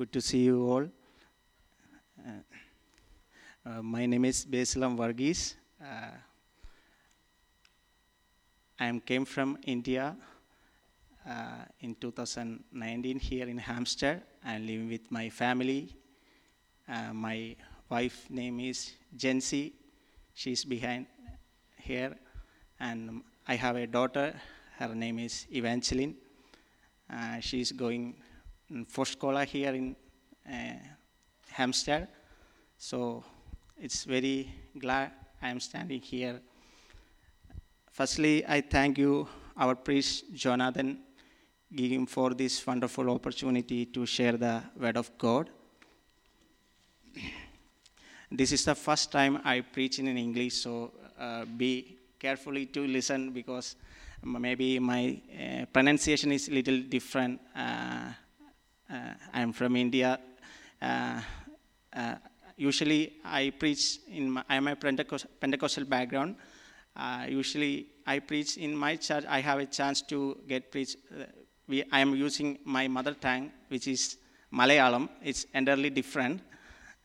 Good to see you all. Uh, uh, my name is Basilam Varghese. Uh, I came from India uh, in 2019 here in Halmstad. I'm living with my family. Uh, my wife name is Jency. She's behind here. And I have a daughter. Her name is Evangeline. Uh, she's going scholar here in uh, Halmstad. So it's very glad I am standing here. Firstly, I thank you, our priest Jonathan, giving for this wonderful opportunity to share the word of God. This is the first time I preach in English, so uh, be carefully to listen because maybe my uh, pronunciation is a little different. Uh, I'm from India. Uh, uh, usually, I preach in my, I'm a Pentecost, Pentecostal background. Uh, usually, I preach in my church. I have a chance to get preach. Uh, we, I am using my mother tongue, which is Malayalam. It's entirely different.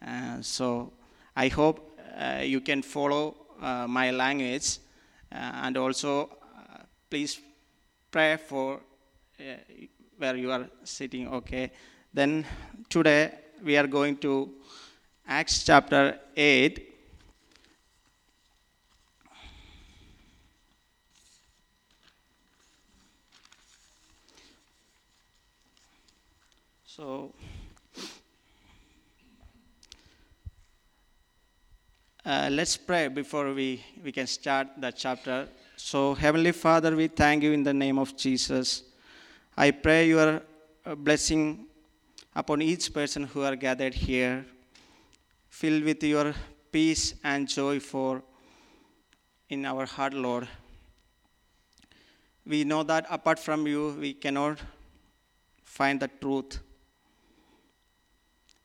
Uh, so, I hope uh, you can follow my language, and also please pray for where you are sitting. Okay. Then today we are going to Acts chapter 8. So, uh, let's pray before we, we can start the chapter. So, Heavenly Father, we thank you in the name of Jesus. I pray your uh, blessing upon each person who are gathered here, filled with your peace and joy for in our heart, Lord. We know that apart from you, we cannot find the truth.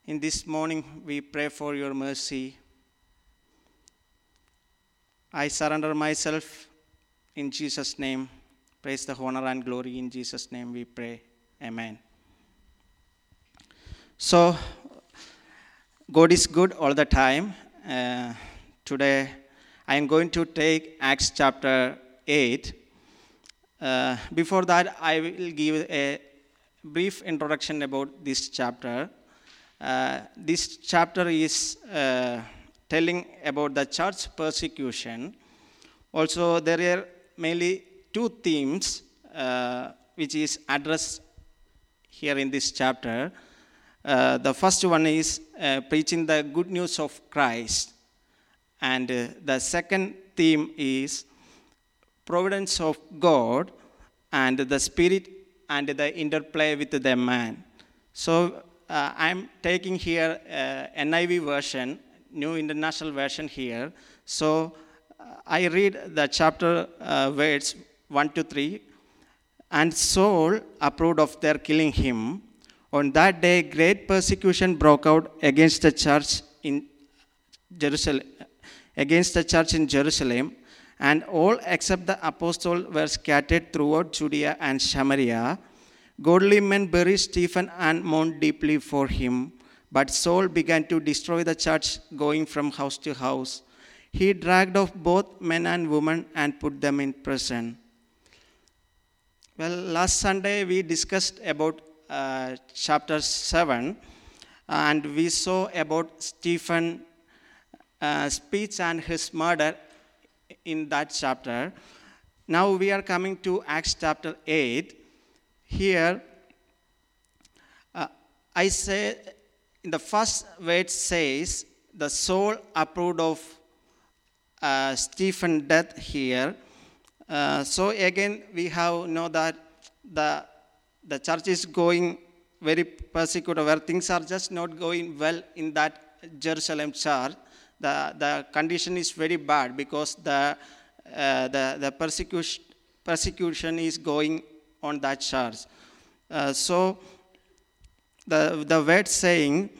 In this morning, we pray for your mercy. I surrender myself in Jesus' name. Praise the honor and glory in Jesus' name we pray. Amen. So, God is good all the time. Uh, today, I am going to take Acts chapter 8. Uh, before that, I will give a brief introduction about this chapter. Uh, this chapter is uh, telling about the church persecution. Also, there are mainly two themes uh, which is addressed here in this chapter. Uh, the first one is uh, preaching the good news of Christ, and uh, the second theme is providence of God and the Spirit and the interplay with the man. So uh, I'm taking here uh, NIV version, New International Version here. So I read the chapter words 1 to 3. And Saul approved of their killing him. On that day, great persecution broke out against the church in Jerusalem, against the church in Jerusalem, and all except the apostles were scattered throughout Judea and Samaria. Godly men buried Stephen and mourned deeply for him. But Saul began to destroy the church, going from house to house. He dragged off both men and women and put them in prison. Well, last Sunday we discussed about uh, chapter 7 and we saw about Stephen uh, speech and his murder in that chapter. Now we are coming to Acts chapter 8. Here, uh, I say, in the first verse says, the Saul approved of uh, Stephen death here. Uh, so again, we have know that the the church is going very persecuted, where things are just not going well in that Jerusalem church. The the condition is very bad because the uh, the the persecution persecution is going on that church. Uh, so the the word saying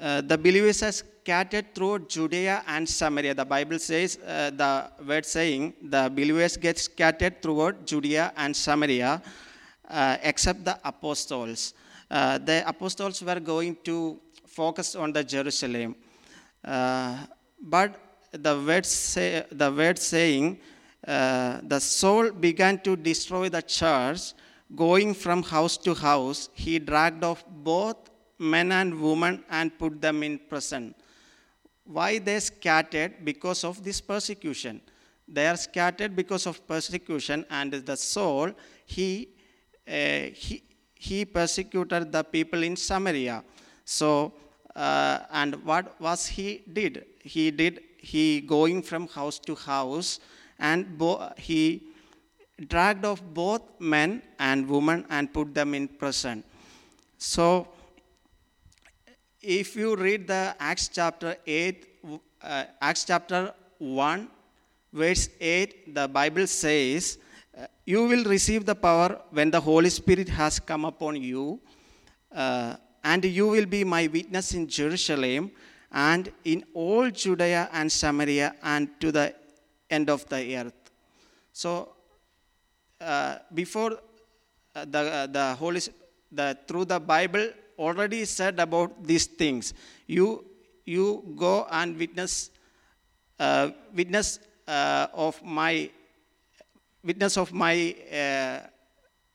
uh, the believers are scattered throughout Judea and Samaria. The Bible says, uh, the word saying, the believers get scattered throughout Judea and Samaria, uh, except the apostles. uh, the apostles were going to focus on the Jerusalem. Uh, but the word, say, the word saying, uh, the Saul began to destroy the church, going from house to house. He dragged off both men and women and put them in prison. Why they scattered? Because of this persecution. They are scattered because of persecution, and the Saul, he, uh, he, he persecuted the people in Samaria. So, uh, and what was he did? He did, he going from house to house, and bo- he dragged off both men and women and put them in prison. So, if you read the Acts chapter 8, uh, Acts chapter 1, verse 8, the Bible says, uh, You will receive the power when the Holy Spirit has come upon you, uh, and you will be my witness in Jerusalem and in all Judea and Samaria and to the end of the earth. So, uh, before uh, the, uh, the Holy, the, through the Bible, already said about these things. You, you go and witness, uh, witness uh, of my, witness of my, uh,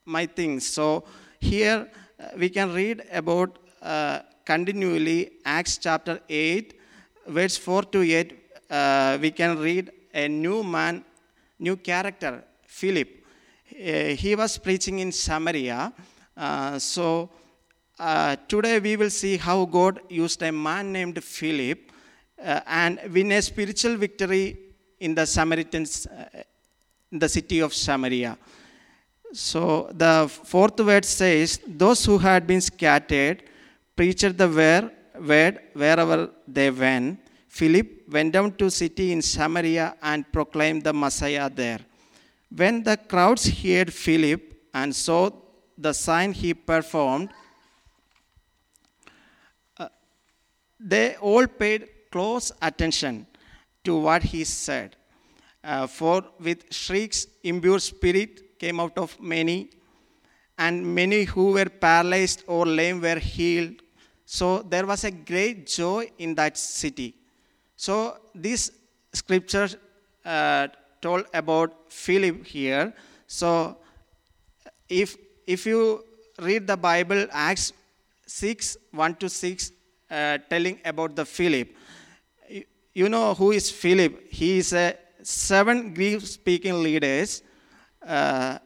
my things. So here uh, we can read about uh, continually Acts chapter 8, verse 4 to 8. uh, we can read a new man, new character, Philip. He was preaching in Samaria. So uh, today we will see how God used a man named Philip uh, and win a spiritual victory in the Samaritans, uh, in the city of Samaria. So the fourth word says, Those who had been scattered preached the word, wherever they went. Philip went down to city in Samaria and proclaimed the Messiah there. When the crowds heard Philip and saw the sign he performed, uh, they all paid close attention to what he said. Uh, for with shrieks, impure spirit came out of many, and many who were paralyzed or lame were healed. So there was a great joy in that city. So this scripture uh, told about Philip here. So if if you read the Bible, Acts 6, 1 to 6, uh, telling about the Philip, you, you know who is Philip? He is a seven Greek-speaking leaders uh,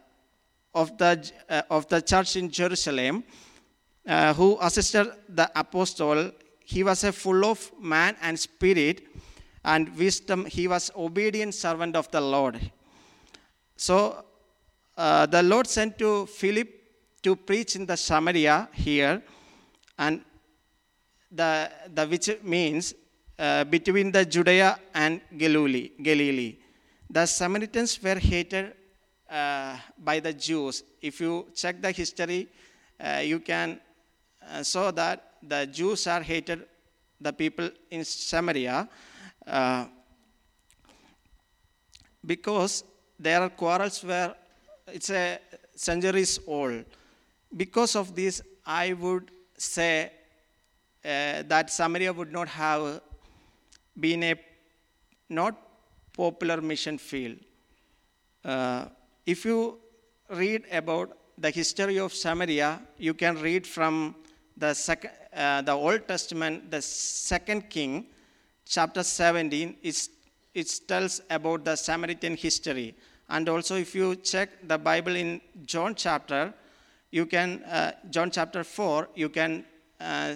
of the uh, of the church in Jerusalem uh, who assisted the apostle. He was a full of man and spirit and wisdom. He was obedient servant of the Lord. So uh, the Lord sent to Philip to preach in the Samaria here, and the, the which means uh, between the Judea and Galilee. Galilee. The Samaritans were hated uh, by the Jews. If you check the history, uh, you can uh, saw that the Jews are hated the people in Samaria uh, because their quarrels were it's a centuries old. Because of this, I would say that Samaria would not have been a not popular mission field. Uh, if you read about the history of Samaria, you can read from the, sec- uh, the Old Testament, the second king, chapter 17, it, it tells about the Samaritan history. And also, if you check the Bible in John chapter, you can, uh, John chapter 4, you can, uh,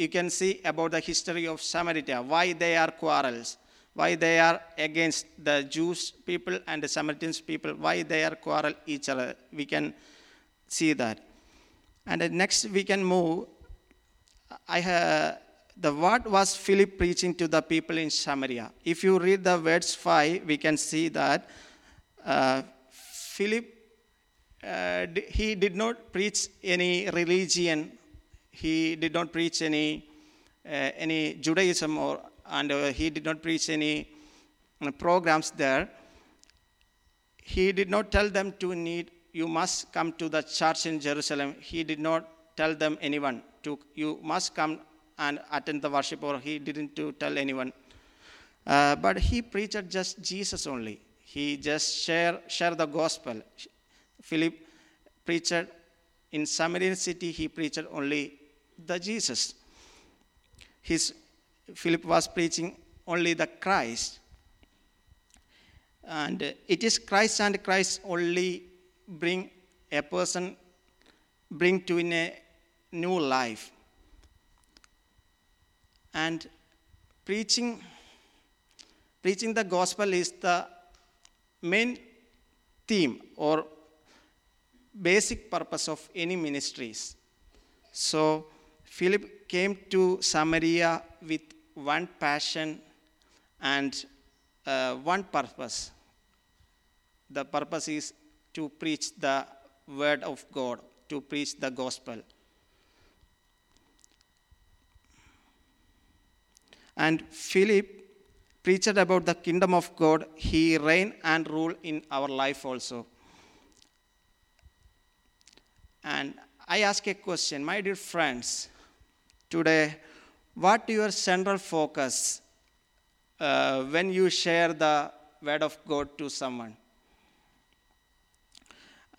you can see about the history of Samaria, why they are quarrels, why they are against the Jewish people and the Samaritans people, why they are quarrel each other. We can see that. And next we can move. I have the what was Philip preaching to the people in Samaria? If you read the verse 5, we can see that uh, Philip, uh, he did not preach any religion. He did not preach any, uh, any Judaism or, and uh, he did not preach any uh, programs there. He did not tell them to need, you must come to the church in Jerusalem. He did not tell them anyone to you must come and attend the worship or he didn't to tell anyone uh, but he preached just jesus only he just share share the gospel philip preached in samaritan city he preached only the jesus. His philip was preaching only the christ. And it is christ and christ only bring a person bring to in a new life. And preaching preaching the gospel is the main theme or basic purpose of any ministries. So philip came to samaria with one passion and uh, one purpose. The purpose is to preach the word of god to preach the gospel. And philip preached about the kingdom of god. He reign and rule in our life also. And i ask a question my dear friends today what your central focus uh, when you share the word of god to someone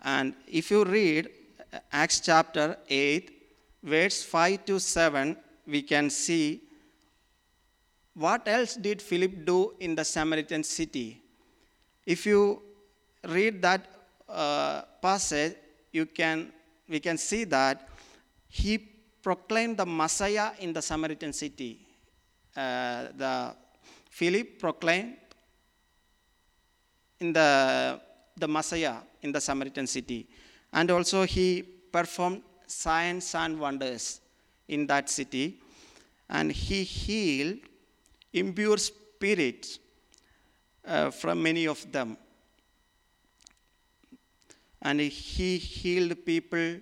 and if you read acts chapter 8 verse 5 to 7 we can see what else did Philip do in the Samaritan city? If you read that uh, passage, you can, we can see that he proclaimed the Messiah in the Samaritan city. Uh, the Philip proclaimed in the, the Messiah in the Samaritan city. And also he performed signs and wonders in that city. And he healed impure spirits uh, from many of them. And he healed people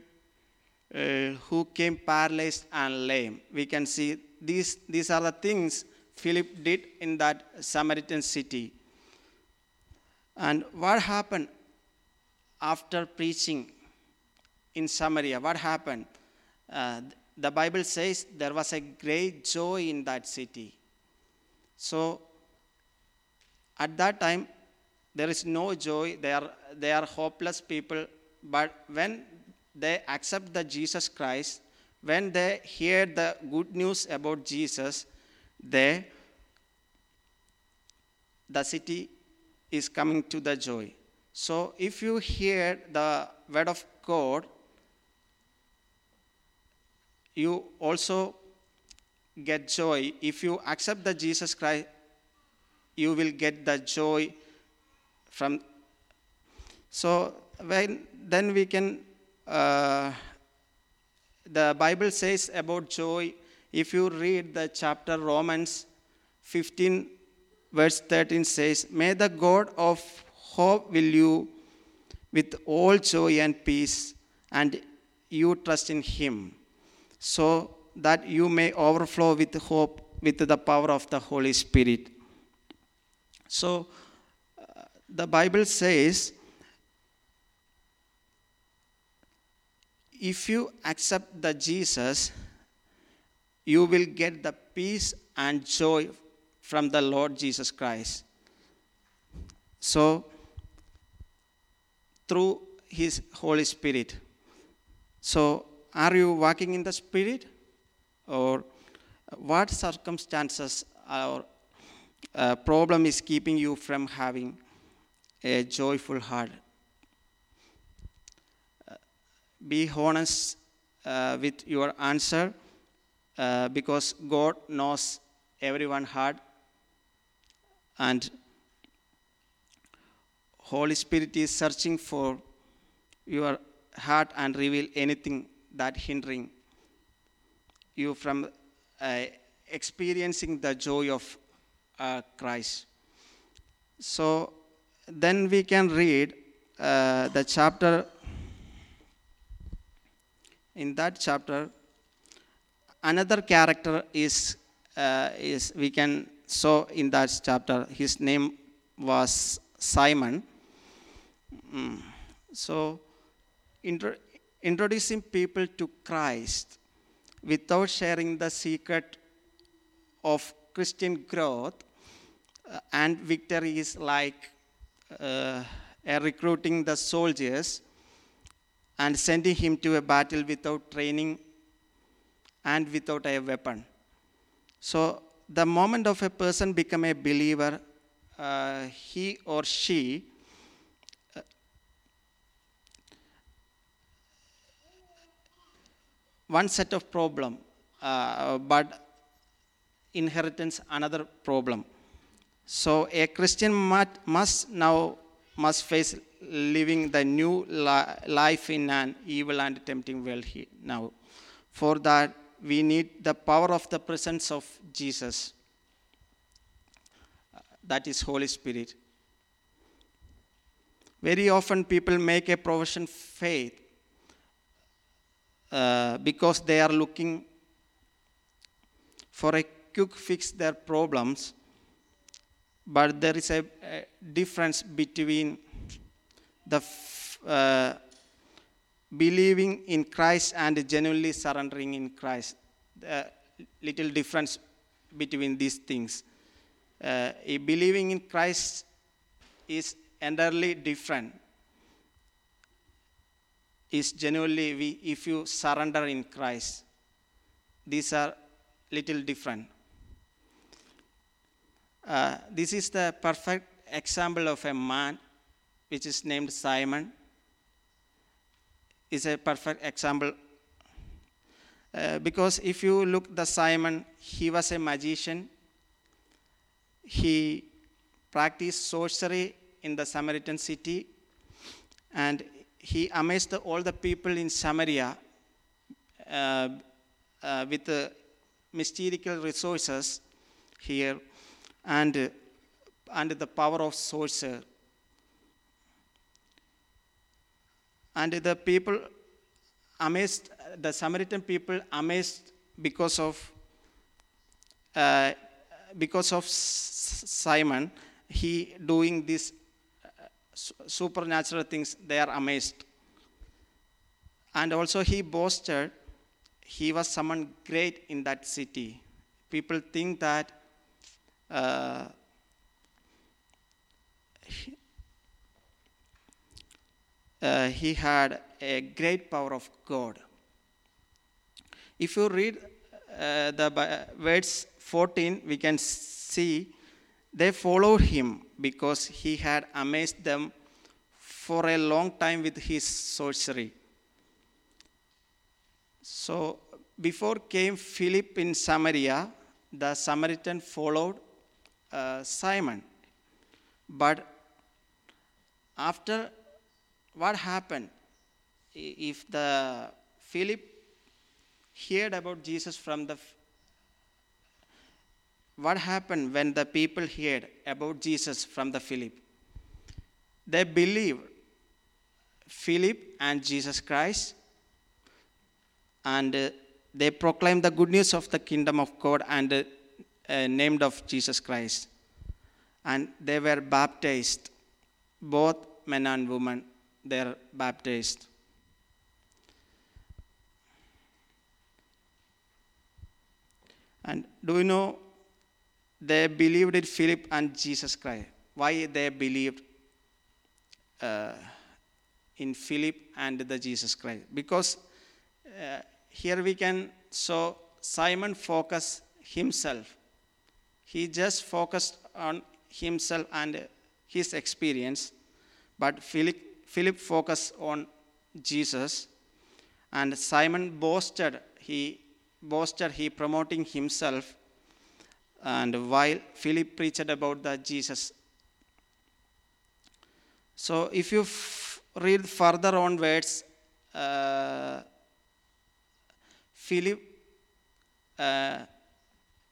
uh, who came paralyzed and lame. We can see these, these are the things Philip did in that Samaritan city. And what happened after preaching in Samaria? What happened? Uh, the Bible says there was a great joy in that city. So at that time, there is no joy. They are, they are hopeless people. But when they accept the Jesus Christ, when they hear the good news about Jesus, they, the city is coming to the joy. So if you hear the word of God, you also get joy. If you accept the Jesus Christ, you will get the joy from. So when then we can. Uh, the Bible says about joy. If you read the chapter Romans 15, verse 13 says, "May the God of hope will you with all joy and peace, and you trust in Him." So that you may overflow with hope with the power of the Holy Spirit. So, uh, the Bible says if you accept the Jesus, you will get the peace and joy from the Lord Jesus Christ. So, through His Holy Spirit. So, are you walking in the Spirit? or what circumstances or uh, problem is keeping you from having a joyful heart. Be honest uh, with your answer uh, because God knows everyone's heart and Holy Spirit is searching for your heart and reveal anything that hindering you from uh, experiencing the joy of uh, Christ. So then we can read uh, the chapter. In that chapter, another character is uh, is we can saw in that chapter. His name was Simon. Mm. So, inter- introducing people to Christ without sharing the secret of Christian growth uh, and victory is like uh, recruiting the soldiers and sending him to a battle without training and without a weapon. So, the moment of a person become a believer, uh, he or she uh, one set of problem, uh, but inheritance another problem. So a Christian must now must face living the new life in an evil and tempting world now. For that, we need the power of the presence of Jesus. That is Holy Spirit. Very often, people make a profession faith uh, because they are looking for a quick fix their problems but there is a, a difference between the uh, believing in Christ and genuinely surrendering in Christ. The little difference between these things. Uh, believing in Christ is entirely different. Is genuinely we, if you surrender in Christ. These are little different. Uh, this is the perfect example of a man which is named Simon. Is a perfect example uh, because if you look the Simon, he was a magician. He practiced sorcery in the Samaritan city, and he amazed all the people in Samaria uh, uh, with the mystical resources here and, uh, and the power of sorcerer. And the people amazed, the Samaritan people amazed because of uh, because of Simon, he doing these uh, supernatural things, they are amazed. And also he boasted he was someone great in that city. People think that uh, uh, he had a great power of God. If you read uh, the verse 14, we can see they followed him because he had amazed them for a long time with his sorcery. So, before came Philip in Samaria, the Samaritan followed uh, Simon. But after what happened, if the Philip heard about Jesus from the what happened when the people heard about Jesus from the Philip? They believed Philip and Jesus Christ, and uh, they proclaimed the good news of the kingdom of God and uh, uh, named of Jesus Christ. And they were baptized, both men and women, they are baptized. And do you know they believed in Philip and Jesus Christ? Why they believed uh, in Philip and the Jesus Christ? Because uh, here we can so Simon focus himself he just focused on himself and his experience, but Philip, Philip focused on Jesus, and Simon boasted. He boasted. He promoting himself, and while Philip preached about the Jesus. So, if you f- read further onwards, uh, Philip uh,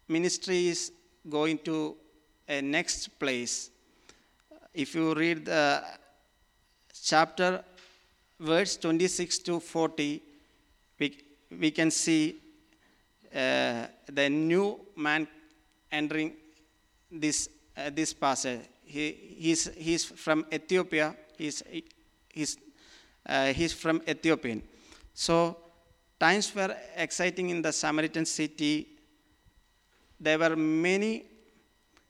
ministry is going to a next place. If you read the chapter, verse 26 to 40, we, we can see uh, the new man entering this, uh, this passage. He, he's, he's from Ethiopia. He's, he's, uh, he's from Ethiopian. So, times were exciting in the Samaritan city. There were many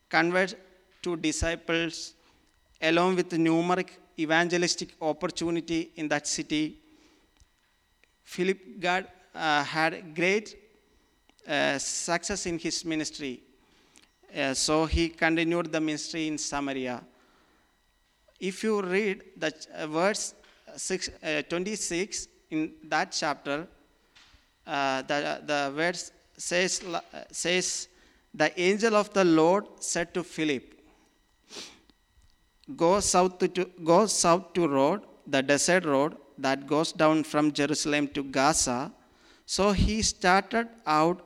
converts to disciples, along with numeric evangelistic opportunity in that city. Philip God uh, had great uh, success in his ministry. Uh, so he continued the ministry in Samaria. If you read the uh, verse six, uh, 26 in that chapter, uh, the, the verse says, says, The angel of the Lord said to Philip, Go south to, to go south to road, the desert road that goes down from Jerusalem to Gaza. So he started out,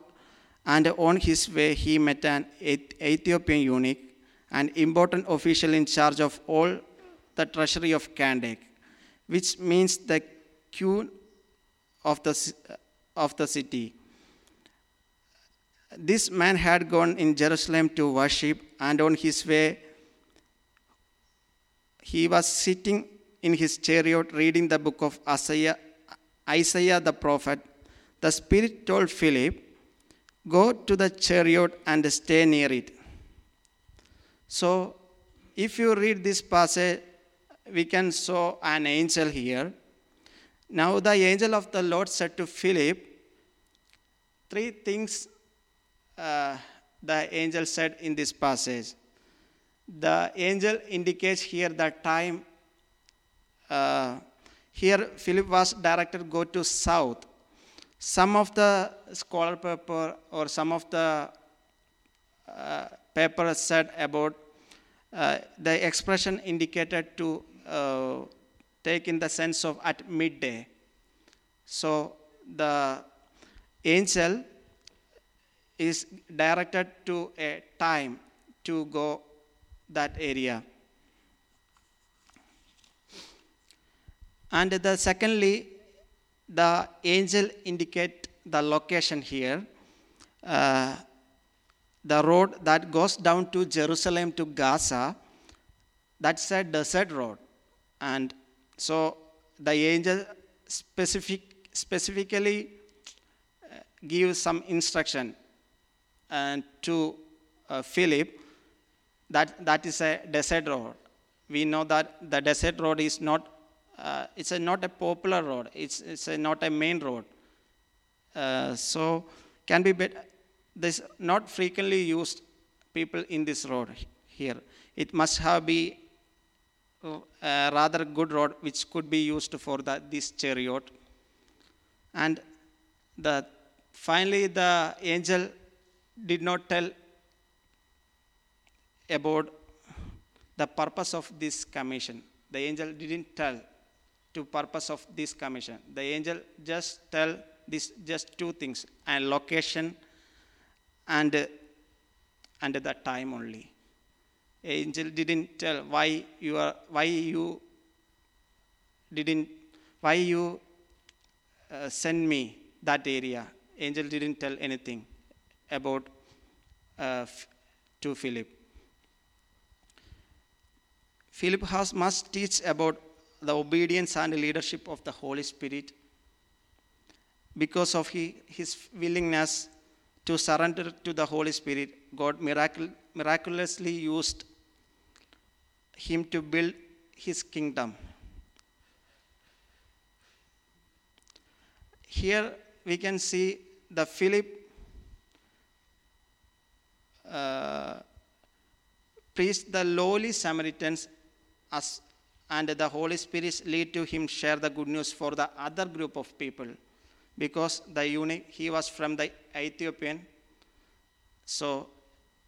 and on his way he met an Ethiopian eunuch, an important official in charge of all the treasury of Kandake, which means the queen of the, of the city. This man had gone in Jerusalem to worship, and on his way he was sitting in his chariot reading the book of Isaiah, Isaiah the prophet. The Spirit told Philip, Go to the chariot and stay near it. So, if you read this passage, we can saw an angel here. Now, the angel of the Lord said to Philip, Three things uh, the angel said in this passage. The angel indicates here that time. Uh, here, Philip was directed go to south. Some of the scholar paper or some of the uh, paper said about uh, the expression indicated to uh, take in the sense of at midday. So the angel is directed to a time to go that area. And the secondly, the angel indicate the location here. Uh, the road that goes down to Jerusalem to Gaza, that's a desert road. And so the angel specific, specifically uh, gives some instruction and to uh, Philip that that is a desert road. We know that the desert road is not uh, it's a, not a popular road. It's it's a, not a main road. Uh, so can be bet- this not frequently used people in this road here. It must have be uh, a rather good road which could be used for the, this chariot. And the finally the angel did not tell about the purpose of this commission. The angel didn't tell to purpose of this commission. The angel just tell this just two things and location and and the time only. Angel didn't tell why you are why you didn't why you uh, send me that area. Angel didn't tell anything about uh, to Philip. Philip has must teach about the obedience and leadership of the Holy Spirit because of he, his willingness to surrender to the Holy Spirit. God miracle, miraculously used him to build his kingdom. Here we can see the Philip uh, preached the lowly Samaritans as, and the Holy Spirit lead to him share the good news for the other group of people because the eunuch he was from the Ethiopian so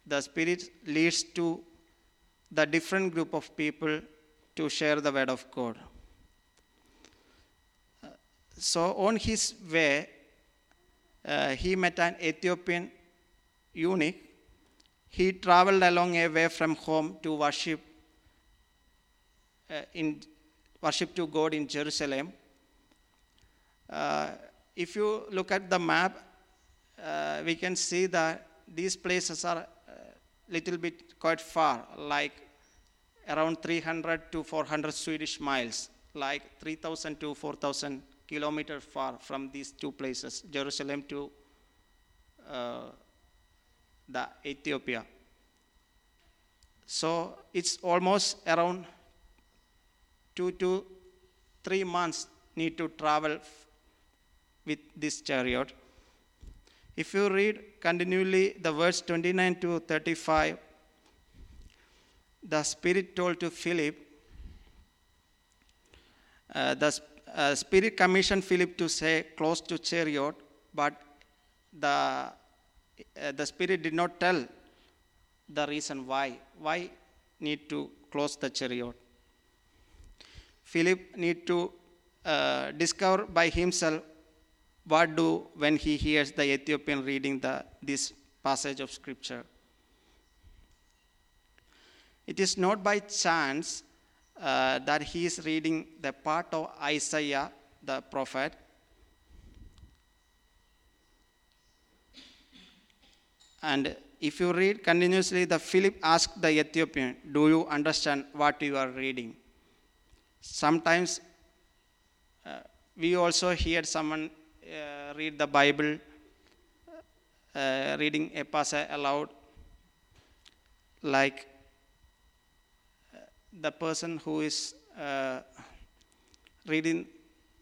the Spirit leads to the different group of people to share the word of God. So on his way, uh, he met an Ethiopian eunuch. He traveled along a way from home to worship uh, in worship to God in Jerusalem. Uh, if you look at the map, uh, we can see that these places are a little bit quite far, like around 300 to 400 Swedish miles, like 3,000 to 4,000 kilometers far from these two places, Jerusalem to uh, the Ethiopia. So it's almost around two to three months need to travel with this chariot. If you read continually the verse 29 to 35, the Spirit told to Philip, uh, the uh, Spirit commissioned Philip to say close to chariot, but the, uh, the Spirit did not tell the reason why. Why need to close the chariot? Philip need to uh, discover by himself what do when he hears the Ethiopian reading the, this passage of scripture. It is not by chance uh, that he is reading the part of Isaiah, the prophet. And if you read continuously, the Philip asked the Ethiopian, Do you understand what you are reading? Sometimes uh, we also hear someone uh, read the Bible, uh, reading a passage aloud, like uh, the person who is uh, reading,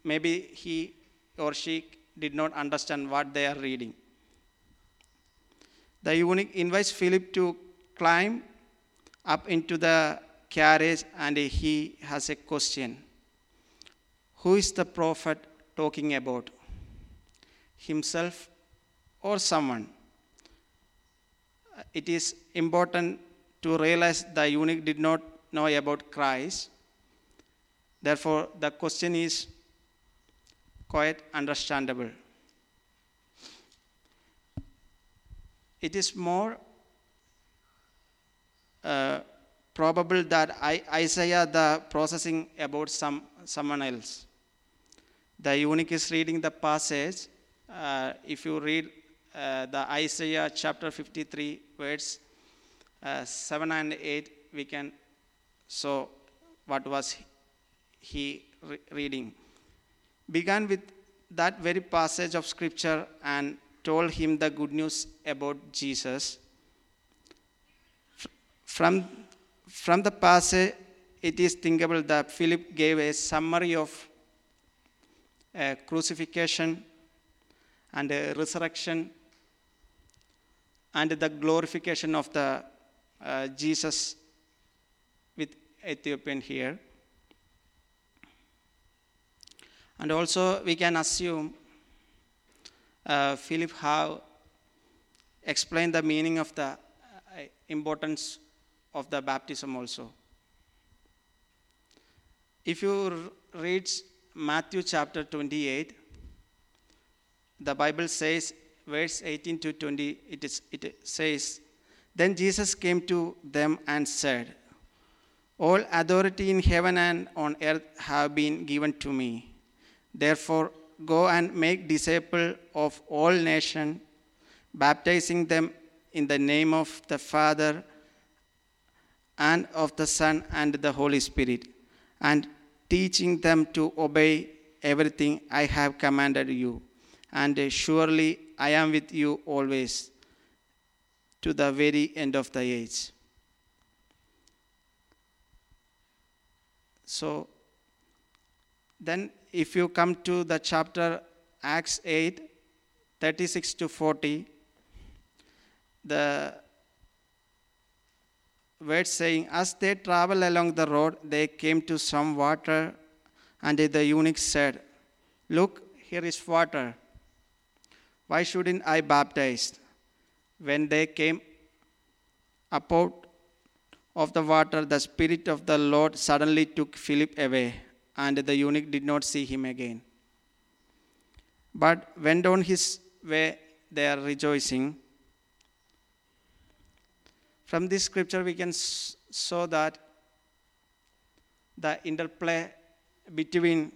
maybe he or she did not understand what they are reading. The eunuch invites Philip to climb up into the carriage and he has a question. Who is the prophet talking about? Himself or someone? It is important to realize the eunuch did not know about Christ. Therefore, the question is quite understandable. It is more uh, probable that I, Isaiah the processing about some someone else. The eunuch is reading the passage. Uh, if you read uh, the Isaiah chapter 53, verse uh, 7 and 8, we can so what was he re- reading. Began with that very passage of scripture and told him the good news about Jesus. From, from the passage, it is thinkable that Philip gave a summary of uh, crucifixion and uh, resurrection and the glorification of the uh, Jesus with Ethiopian here. And also we can assume uh, Philip how explained the meaning of the uh, importance of the baptism also. If you read Matthew chapter 28, the Bible says, verse 18 to 20, it, is, it says, Then Jesus came to them and said, All authority in heaven and on earth have been given to me. Therefore, go and make disciples of all nations, baptizing them in the name of the Father and of the Son and the Holy Spirit, and teaching them to obey everything I have commanded you. And surely I am with you always to the very end of the age. So, then if you come to the chapter Acts 8, 36 to 40, the words saying, As they travel along the road, they came to some water, and the eunuch said, Look, here is water. Why shouldn't I baptize? When they came up out of the water, the Spirit of the Lord suddenly took Philip away, and the eunuch did not see him again. But went on his way there rejoicing. From this scripture, we can saw that the interplay between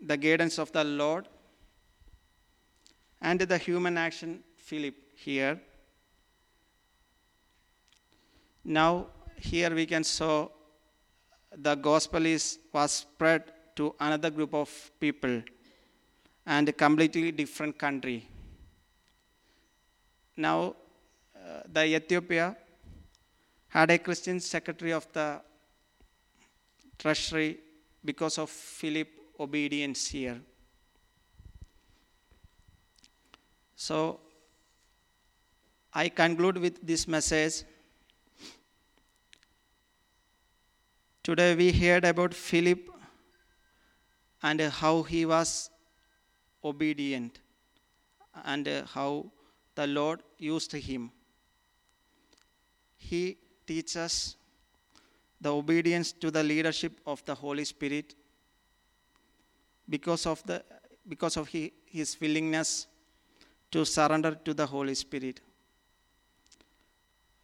the guidance of the Lord and the human action, Philip, here. Now, here we can saw the gospel is was spread to another group of people. and a completely different country. Now, uh, the Ethiopia had a Christian secretary of the treasury because of Philip obedience here. So, I conclude with this message. Today we heard about Philip and how he was obedient and how the Lord used him. He teaches the obedience to the leadership of the Holy Spirit because of, the, because of he, his willingness to surrender to the Holy Spirit.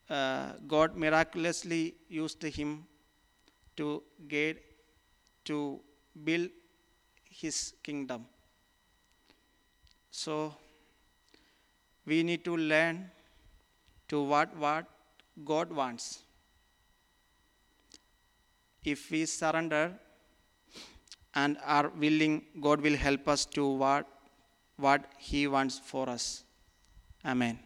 Uh, God miraculously used him to get to build his kingdom. So we need to learn to what what God wants. If we surrender and are willing, God will help us to what what He wants for us. Amen.